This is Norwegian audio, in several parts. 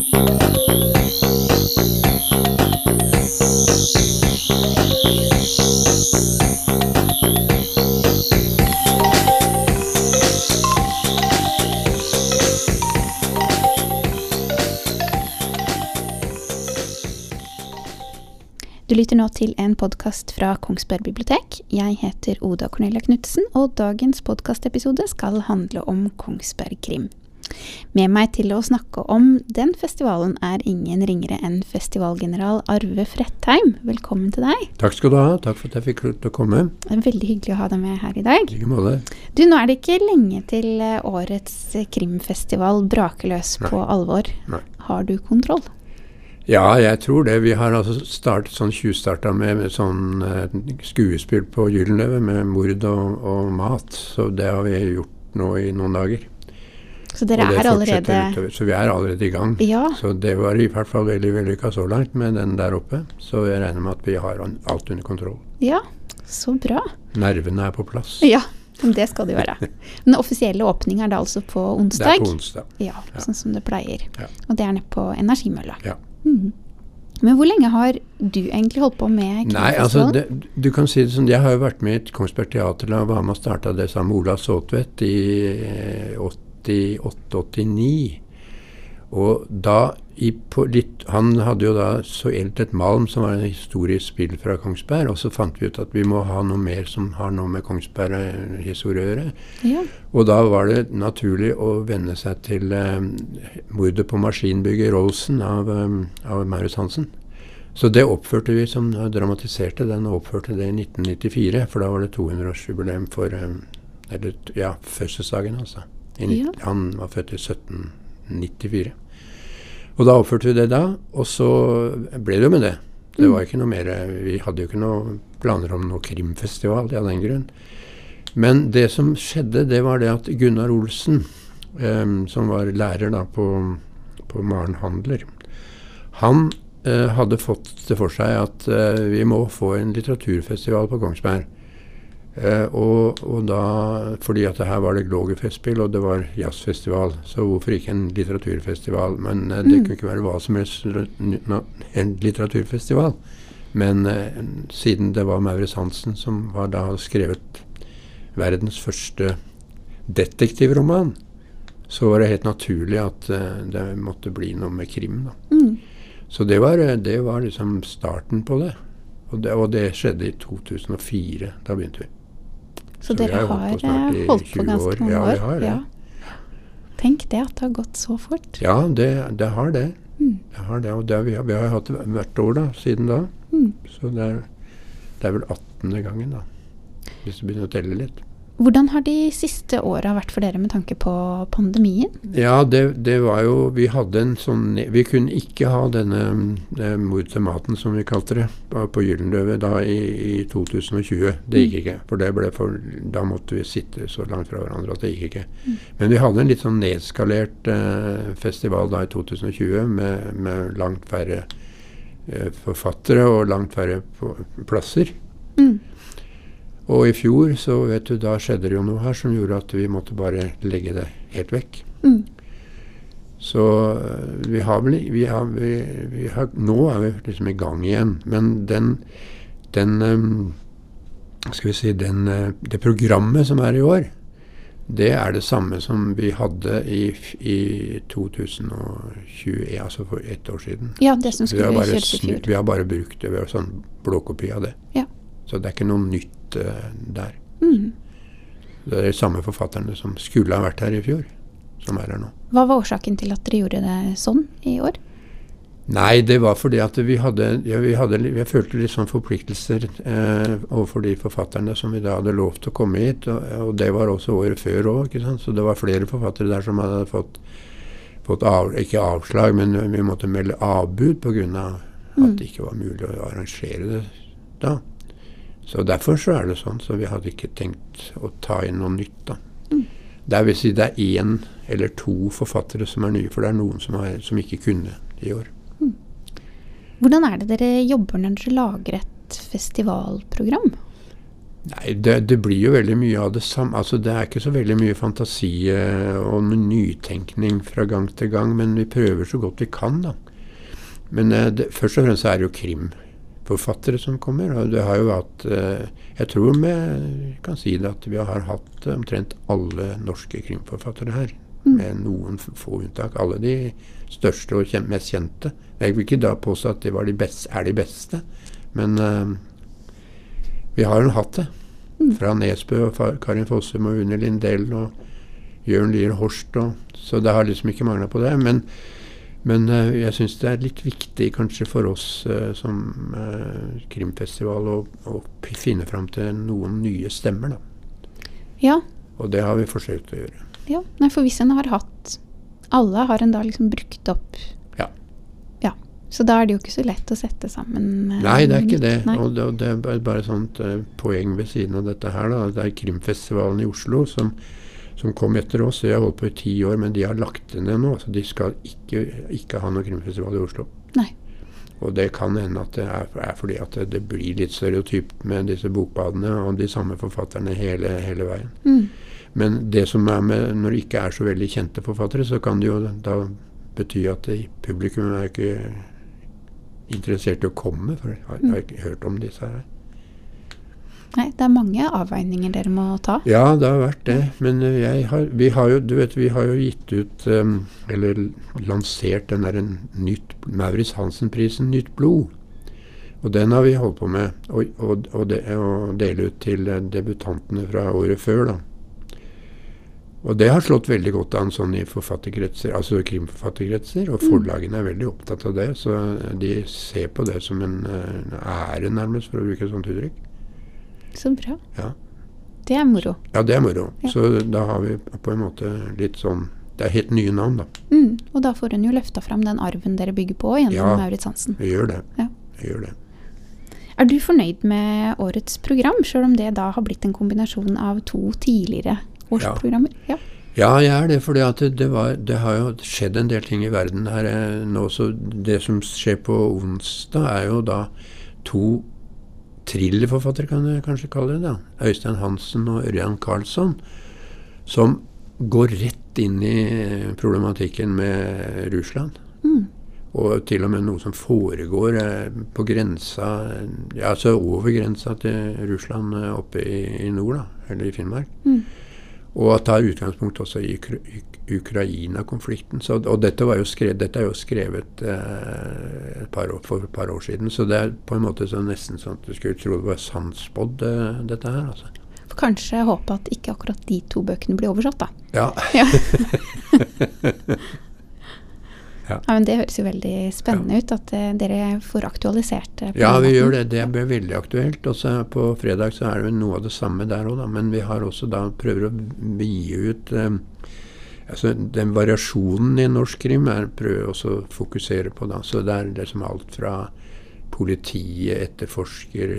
Du lytter nå til en podkast fra Kongsberg bibliotek. Jeg heter Oda Cornelia Knutsen, og dagens podkastepisode skal handle om Kongsberg krim. Med meg til å snakke om den festivalen er ingen ringere enn festivalgeneral Arve Frettheim. Velkommen til deg. Takk skal du ha. Takk for at jeg fikk lov til å komme. Det er veldig hyggelig å ha deg med her i dag. I like måte. Du, nå er det ikke lenge til eh, årets krimfestival braker løs på alvor. Nei. Har du kontroll? Ja, jeg tror det. Vi har altså startet sånn tjuvstarta med, med sånn eh, skuespill på Gyldenløve med mord og, og mat. Så det har vi gjort nå i noen dager. Så dere er allerede utover. Så vi er allerede i gang. Ja. Så det var i hvert fall veldig vellykka så langt med den der oppe. Så jeg regner med at vi har alt under kontroll. Ja, så bra. Nervene er på plass. Ja, det skal de være. Den offisielle åpningen er da altså på onsdag? Det er på onsdag. Ja, sånn som det pleier. Ja. Og det er nede på Energimølla. Ja. Mm. Men hvor lenge har du egentlig holdt på med Nei, altså, det, du kan si det sånn, Jeg har jo vært med i et Kongsberg Teater og var med og starta det sammen med Ola Saatvedt i eh, 88-89. Og da i på litt, Han hadde jo da så Eltet Malm, som var en historisk spill fra Kongsberg. Og så fant vi ut at vi må ha noe mer som har noe med Kongsberg-historie å gjøre. ja. Og da var det naturlig å venne seg til um, mordet på maskinbygger Rolsen av, um, av Maurits Hansen. Så det oppførte vi som dramatiserte den, og oppførte det i 1994. For da var det 200-årsjubileum for eh, Eller ja, fødselsdagen, altså. Ja. Han var født i 1794. Og da oppførte vi det da, og så ble det jo med det. Det Mm. var ikke noe mer Vi hadde jo ikke noe planer om noe krimfestival av den grunn. Men det som skjedde, det var det at Gunnar Olsen, em, som var lærer da på, på Maren Handler, han eh, hadde fått det for seg at eh, vi må få en litteraturfestival på Kongsberg. Eh, og, og da, fordi at det her var det Glogerfestspill og det var jazzfestival, så hvorfor ikke en litteraturfestival? Men eh, det Mm. kunne ikke være hva som helst en litteraturfestival. Men eh, siden det var Maurits Hansen som var da skrevet verdens første detektivroman, så var det helt naturlig at det måtte bli noe med krim. da. Mm. Så det var, det var liksom starten på det. Og, det. og det skjedde i 2004. Da begynte vi. Så, vi dere har holdt på eh, i holdt på 20 ganske år. mange Ja, år? vi har det. Tenk det at det har gått så fort. Ja, det, det har det. Mm. det, har det og det vi, har- vi har hatt det hvert år da, siden da. Mm. Så det er, det er vel 18. gangen, da. Hvis du begynner å telle litt. Hvordan har de siste åra vært for dere med tanke på pandemien? Ja, det, det var jo Vi hadde en sånn Vi kunne ikke ha denne mor til maten, som vi kalte det, på, Gyldenløve da i, i 2020. Det gikk ikke. For det ble for Da måtte vi sitte så langt fra hverandre at det gikk ikke. Men vi hadde en litt sånn nedskalert eh, festival da i 2020 med, med langt færre eh, forfattere og langt færre plasser. Mm. Og i fjor så vet du, da skjedde det jo noe her som gjorde at vi måtte bare legge det helt vekk. Mm. Så øh, vi har vel vi har, vi, vi har, Nå er vi liksom i gang igjen. Men den, den Skal vi si den, øh, Det programmet som er i år, det er det samme som vi hadde i, i 2020, altså for ett år siden. Ja, det som Vi har, skulle bare snu, vi har bare brukt det. Vi har sånn blåkopi av det. Ja. Så det er ikke noe nytt øh, der. Mm. Det er de samme forfatterne som skulle ha vært her i fjor, som er her nå. Hva var årsaken til at dere gjorde det sånn i år? Nei, det var fordi at vi hadde, ja, vi hadde Jeg følte litt sånn forpliktelser eh, overfor de forfatterne som vi da hadde lovt å komme hit. Og, og det var også året før òg. Så det var flere forfattere der som hadde fått, fått av, ikke avslag, men vi måtte melde avbud pga. Av at det ikke var mulig å arrangere det da. Så derfor så er det sånn. Så vi hadde ikke tenkt å ta inn noe nytt, da. Mm. Det vil si det er én eller to forfattere som er nye, for det er noen som, er, som ikke kunne i år. Hvordan er det dere jobber når dere lager et festivalprogram? Nei, det, det, blir jo veldig mye av det samme. Altså, det er ikke så veldig mye fantasi eh, og nytenkning fra gang til gang, men vi prøver så godt vi kan, da. Men eh, det, først og fremst er det jo krimforfattere som kommer. Og det har jo hatt eh, Jeg tror vi kan si det at vi har hatt omtrent alle norske krimforfattere her. Mm. Med noen få unntak. Alle de største og mest kjente. Jeg vil ikke da påstå at det de beste, er de beste, men vi har jo hatt det. Mm. Fra Nesbø og Karin Fossum og Une Lindell og Jørn Lier Horst. Og, så det har liksom ikke mangla på det. Men, men uh, jeg syns det er litt viktig kanskje for oss uh, som uh, krimfestival å, å, finne fram til noen nye stemmer, da. Ja. Og det har vi forsøkt å gjøre. Ja, Nei, for hvis en har hatt Alle har en da liksom brukt opp Ja. ja. så da er det jo ikke så lett å sette sammen. Nei, det er ikke det. Og det, det, er bare et sånt poeng ved siden av dette her. Da. Det er Krimfestivalen i Oslo som, som kom etter oss. Jeg har holdt på i ti år, men de har lagt det ned nå. Så de skal ikke, ikke ha noe krimfestival i Oslo. Nei. Og det kan hende at det er, er fordi at det, det, blir litt stereotypt med disse bokbadene og de samme forfatterne hele, hele veien. Mm. Men det som er med når det ikke er så veldig kjente forfattere, så kan det jo da bety at publikum er ikke interessert i å komme, for jeg har, jeg har ikke hørt om disse her. Nei, det er mange avveininger dere må ta. Ja, det har vært det. Men eh, har, vi har jo du vet, vi har jo gitt ut um, Eller lansert den der nytt Maurits Hansen-prisen Nytt blod. Og den har vi holdt på med å, å, å, de, å dele ut til eh, debutantene fra året før. da. Og det har slått veldig godt an sånn i forfatterkretser, altså krimforfatterkretser. Og mm. forlagene er veldig opptatt av det, så de ser på det som en, en ære, nærmest, for å bruke et sånt uttrykk. Så bra. Ja. Det er moro. Ja, det er moro. Ja. Så da har vi på en måte litt sånn Det er helt nye navn, da. Mm, og da får hun jo løfta fram den arven dere bygger på gjennom ja, Maurits Hansen. Vi gjør det. Ja. jeg gjør det. Er du fornøyd med årets program, sjøl om det da har blitt en kombinasjon av to tidligere årsprogrammer? Ja. ja. jeg er det. For det, det, det, har jo skjedd en del ting i verden her eh, nå. Så det som skjer på onsdag, er jo da to thrillerforfattere, kan jeg kanskje kalle det. da, Øystein Hansen og Ørjan Karlsson. Som går rett inn i problematikken med Russland. Mm. Og til og med noe som foregår eh, på grensa ja, altså over grensa til Russland eh, oppe i, i nord, da, eller i Finnmark. Mm. Og at tar utgangspunkt også i Ukraina-konflikten. Og dette, skrevet, dette, er jo skrevet eh, par år, for et par år siden, så det er på en måte så nesten sånn at du skulle tro det var sannspådd, eh, dette her. altså. Kanskje håpe at ikke akkurat de to bøkene blir oversatt, da. Ja. ja. Ja. ja. men Det høres jo veldig spennende ja. ut at uh, dere får aktualisert det. Ja, vi gjør det. Det blir veldig aktuelt. Også På fredag så er det noe av det samme der òg, men vi har også da prøver å gi ut um, altså Den variasjonen i norsk krim er prøver også å fokusere på. da, så Det er liksom alt fra politiet, etterforsker,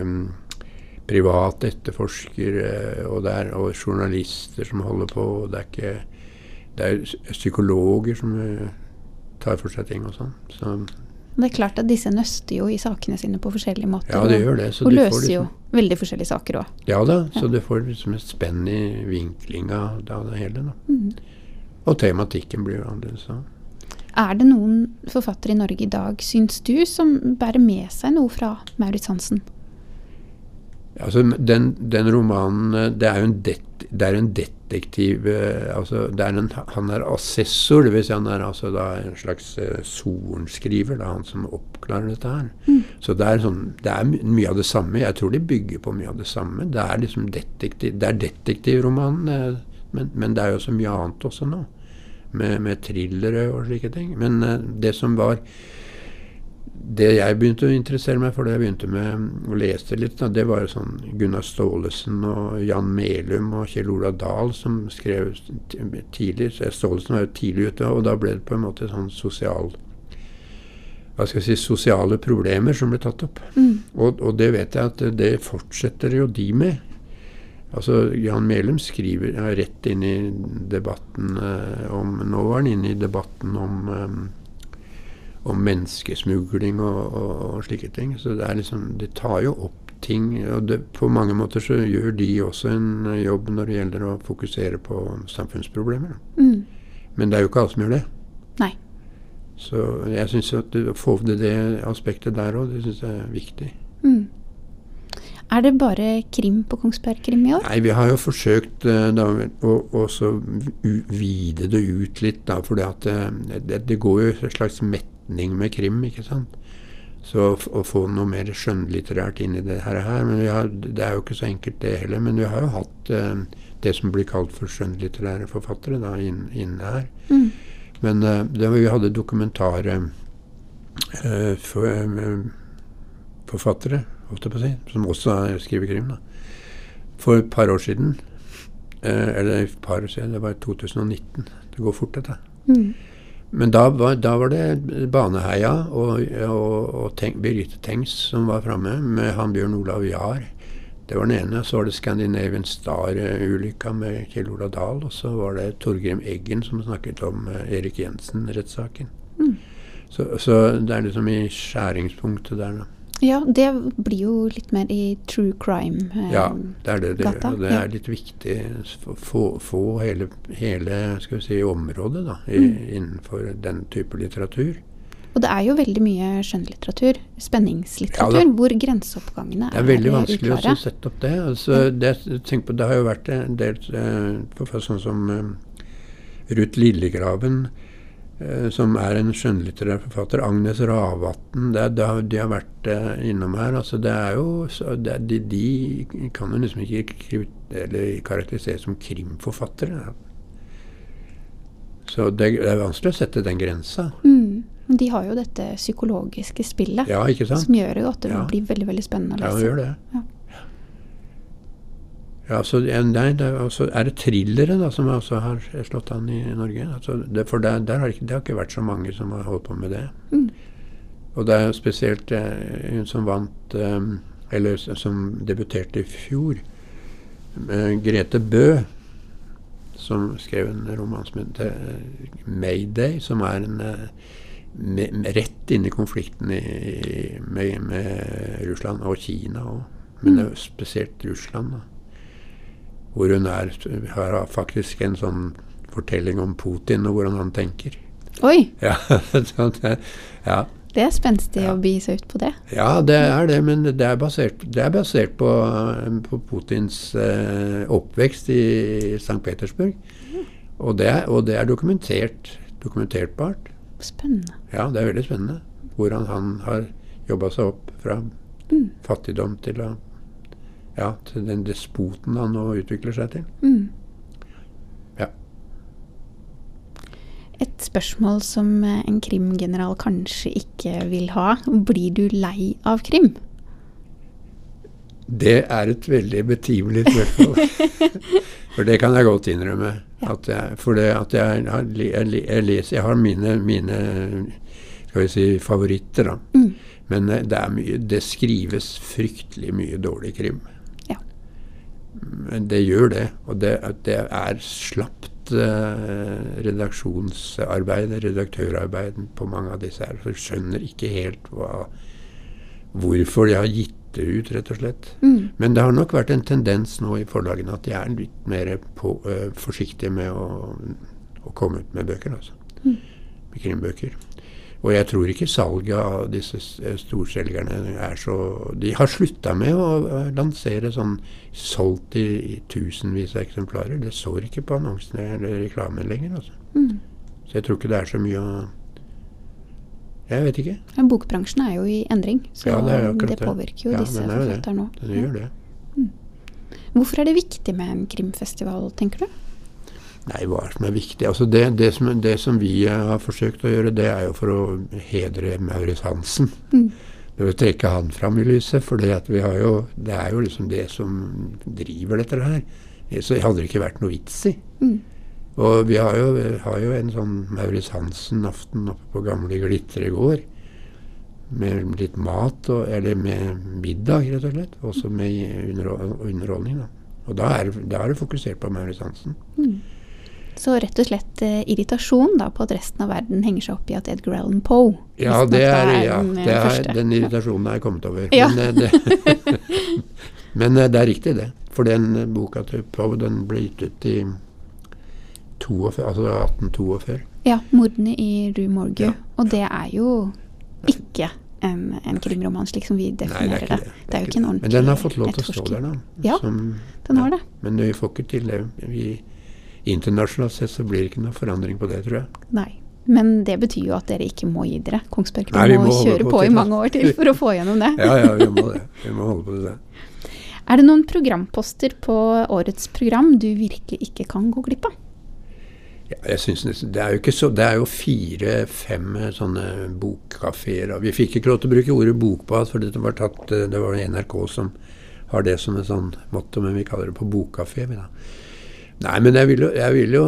um, privat etterforsker og, der, og journalister som holder på. og Det er ikke det er psykologer som tar for seg ting og sånn. Så det er klart at disse nøster jo i sakene sine på forskjellige måter. Ja, det gjør det. og løser liksom, jo veldig forskjellige saker òg. Ja da, så ja. du får liksom et spenn i vinklinga av det hele. da. Mm. Og tematikken blir jo annerledes. Er det noen forfattere i Norge i dag, syns du, som bærer med seg noe fra Maurits Hansen? Altså, den, den, romanen eh, Det er jo en, det, det er en detektiv eh, altså, er en, Han er assessor, dvs. Si han er altså en slags sorenskriver. Det er han som oppklarer dette her. Mm. Så det er, sånn, det er mye av det samme. Jeg tror de bygger på mye av det samme. Det er liksom detektiv, det er detektivromanen, men, men, det er jo så mye annet også nå. Med, med thrillere og slike ting. Men det som var det jeg begynte å interessere meg for da jeg begynte med å lese litt, da, det var jo sånn Gunnar Staalesen og Jan Melum og Kjell Ola Dahl som skrev tidlig. Så Staalesen var jo tidlig ute, og da ble det på en måte sånn sosial hva skal jeg si, sosiale problemer som ble tatt opp. Mm. Og, og, det vet jeg at det fortsetter jo de med. Altså, Jan Melum skriver ja, rett inn i debatten eh, om Nå var han inne i debatten om um, om menneskesmugling og, og, og, slike ting. Så det er liksom De tar jo opp ting og det, På mange måter så gjør de også en jobb når det gjelder å fokusere på samfunnsproblemer. Mm. Men det er jo ikke alle som gjør det. Nei. Så jeg syns at å få det, det aspektet der òg, det syns jeg er viktig. Mm. Er det bare krim på Kongsberg Krim i år? Nei, vi har jo forsøkt eh, da, å også vide det ut litt, da, for det, det, det går jo et slags metning med krim, ikke sant. Så å få noe mer skjønnlitterært inn i det her, men vi har, Det er jo ikke så enkelt det heller, men vi har jo hatt eh, det som blir kalt for skjønnlitterære forfattere da, inn- inne her. Mm. Men eh, det, vi hadde dokumentarforfattere, eh, eh, holdt jeg på å si, som også er- skriver krim. da. For et par år siden, eh, eller et par år siden, det var i 2019. Det går fort, dette. Mm. Men da var, da var det Baneheia og, og, og Teng, Birgitte Tengs som var framme, med han Bjørn Olav Jahr. Det var den ene. Så var det Scandinavian Star-ulykka med Kjell Olav Dahl. Og så var det Torgrim Eggen som snakket om eh, Erik Jensen-rettssaken. Mm. Så, så det er liksom i skjæringspunktet der, da. Ja, det blir jo litt mer i true crime. eh, Ja, det er det det gjør. Og det er litt viktig å få, få hele, hele si, området da, i, Mm. innenfor den type litteratur. Og det er jo veldig mye skjønnlitteratur, spenningslitteratur, Ja hvor grenseoppgangene er. Det er veldig vanskelig å sette opp det. Altså, det, på, det har jo vært en del eh, sånn som eh, Ruth Lillegraven, som er en skjønnlitterær forfatter. Agnes Ravatn. Det, det, de har vært eh, innom her. Altså, det er jo, så, det, de, de kan jo liksom ikke karakteriseres som krimforfattere. Så det, det er vanskelig å sette den grensa. Mm. De har jo dette psykologiske spillet, Ja, som gjør jo at det Ja. blir veldig veldig spennende å lese. Ja, gjør det. Ja. Ja, så, nei, det er, også, er det thrillere da, som også har slått an i Norge? Altså, det, for det, har det, ikke, det har ikke vært så mange som har holdt på med det. Mm. Og det er spesielt eh, hun som vant eh, Eller som debuterte i fjor. eh, Grete Bø, som skrev en roman som heter 'Mayday', som er en med, rett inn i konflikten i, i, med, med Russland og Kina òg. Men er spesielt Russland, da. Hvor hun er, har faktisk en sånn fortelling om Putin og hvordan han tenker. Oi, Ja, ja. det er spenstig Ja. å begi seg ut på det. ja, det er det, men det er basert, det er basert på, på Putins eh, oppvekst i St. Petersburg. Og det, og det er dokumentert, dokumenterbart. Spennende. Ja, det er veldig spennende. Hvordan han har jobba seg opp fra Mm. fattigdom til, å, ja, til den despoten han nå utvikler seg til. Mm. Ja. Et spørsmål som eh, en krimgeneral kanskje ikke vil ha. Blir du lei av krim? Det er et veldig betimelig spørsmål. for det kan jeg godt innrømme. At jeg, for det at jeg, har, jeg, jeg leser Jeg har mine, mine skal vi si, favoritter, da. Mm. Men eh, det, mye, det skrives fryktelig mye dårlig krim. Men det gjør det. Og det, det er slapt eh, redaksjonsarbeid, redaktørarbeid på mange av disse her. Så skjønner ikke helt hva, hvorfor de har gitt det ut, rett og slett. Mm. Men det har nok vært en tendens nå i forlagene at de er litt mer på, eh, forsiktige med å, å komme ut med bøker, altså. Mm. Med krimbøker. Og jeg tror ikke salget av disse eh, storselgerne er så De har slutta med å lansere sånn solgt i, i tusenvis av eksemplarer. Det står ikke på annonsene eller reklamen lenger, altså. Mm. Så jeg tror ikke det er så mye å Jeg vet ikke. Men Bokbransjen er jo i endring, så Ja, det det, påvirker jo Ja, disse forfatterne nå. det. gjør det. Hvorfor er det viktig med en krimfestival, tenker du? Nei, hva det som er viktig? Altså det, det, som, det som vi eh, har forsøkt å gjøre, det er jo for å hedre Maurits Hansen. Mm. Det å trekke han fram i lyset. For det, at vi har jo, det er jo liksom det som driver dette her. Så hadde det ikke vært noe vits i. Mm. Og vi har jo, har jo en sånn Maurits Hansen-aften oppe på gamle Glitre gård. Med litt mat, og, eller med middag, rett og slett. Også med underhold- underholdning. Da. Og da er, da er det fokusert på Maurits Hansen. Mm. Så rett og slett eh, irritasjon da på at resten av verden henger seg opp i at Edgar Allan Poe Ja, det er, er, ja den, eh, det er, den irritasjonen er jeg kommet over. Ja. Men, eh, det, men eh, det er riktig, det. For den boka til Poe den ble gitt ut i 42, altså 1842. Ja, 'Mordene i Rue Morgue'. Ja. Og det er jo ikke en, en krimroman slik som vi Nei, det definerer er det. det. Det er jo ikke en ordentlig Men den har fått lov til å stå der, da. Ja, Som- Den har det. Men vi får ikke til det. Vi, internasjonalt sett så blir det ikke noe forandring på det, tror jeg. Nei. Men det betyr jo at dere ikke må gi dere. Kongsberg Nei, vi må, må kjøre på på, i mange år til for å få gjennom det. Ja, ja, vi må det. Vi må holde på det. Er det noen programposter på årets program du virkelig ikke kan gå glipp av? Ja, jeg synes nesten, Det er jo så, det er jo fire-fem sånne bokkafeer. Vi fikk ikke lov til å bruke ordet bokbad, for det var, tatt, det var NRK som har det som en sånn motto, men vi kaller det på bokkafé. da. Nei, men jeg vil jo, jeg vil jo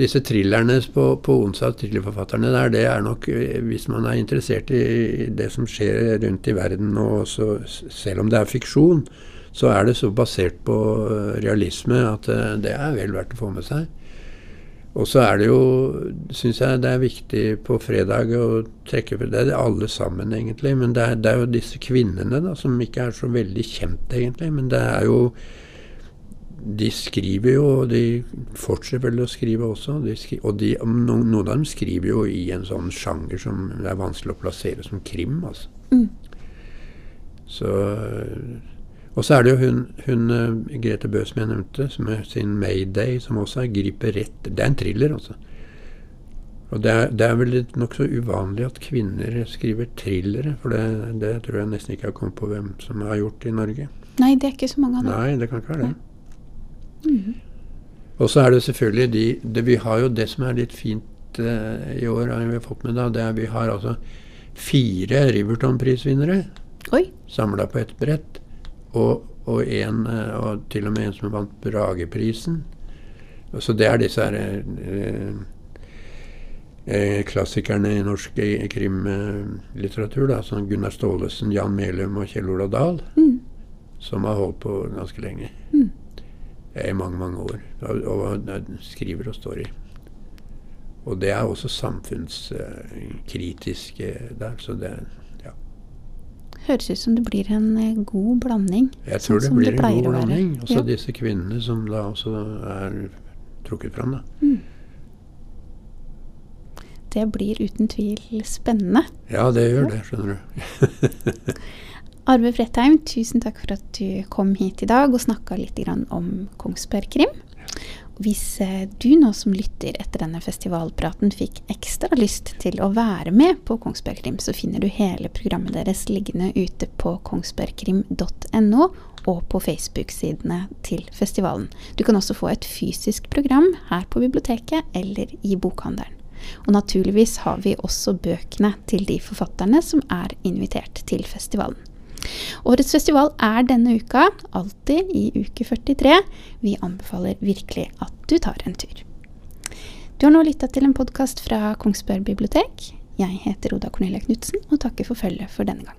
Disse thrillerne på, på onsdag, thrillerforfatterne der, det er nok eh, Hvis man er interessert i det som skjer rundt i verden, og så, selv om det er fiksjon, så er det så basert på eh, realisme at eh, det er vel verdt å få med seg. Og så er det jo, syns jeg det er viktig på fredag å trekke Det er alle sammen, egentlig. Men det er, det er jo disse kvinnene da, som ikke er så veldig kjent, egentlig. Men det er jo De skriver jo, og de fortsetter vel å skrive også. De skri, og de, noen, noen av dem skriver jo i en sånn sjanger som det er vanskelig å plassere som krim, altså. Mm. Så og så er det jo hun, hun eh, Grete Bø som jeg nevnte, som er sin 'Mayday', som også er griper rett Det er en thriller, altså. Og det er, det er vel nokså uvanlig at kvinner skriver thrillere, for det, det tror jeg nesten ikke jeg har kommet på hvem som har gjort i Norge. Nei, det er ikke så mange av dem. Nei, det kan ikke være det. Og så er det selvfølgelig de, det, Vi har jo det som er litt fint uh, i år, har vi fått med da, det er vi har altså fire Riverton-prisvinnere samla på ett brett. Og, og, en, eh, og til og med en som vant Brageprisen. Og Så det er disse her, eh, klassikerne i norsk krimlitteratur, da, som Gunnar Staalesen, Jan Melum og Kjell Ola Dahl, Mm. som har holdt på ganske lenge. Mm. I mange, mange år. Og, og skriver og står i. Og det er også samfunnskritisk eh, der, så det ja. Høres ut som det blir en eh, god blanding. Jeg tror sånn det blir blir en god blanding. Også Ja. disse kvinnene som da også er trukket fram. Da. Mm. Det blir uten tvil spennende. Ja, det gjør det, skjønner du. Arve Fredheim, tusen takk for at du kom hit i dag og snakka litt om Kongsberg Krim. Hvis eh, du nå som lytter etter denne festivalpraten fikk ekstra lyst til å være med på Kongsberg Krim, så finner du hele programmet deres liggende ute på kongsbergkrim.no og på Facebook-sidene til festivalen. Du kan også få et fysisk program her på biblioteket eller i bokhandelen. Og naturligvis har vi også bøkene til de forfatterne som er invitert til festivalen. Årets festival er denne uka, alltid i uke 43. Vi anbefaler virkelig at du tar en tur. Du har nå lytta til en podkast fra Kongsberg bibliotek. Jeg heter Oda Cornelia Knutsen og takker for følget for denne gang.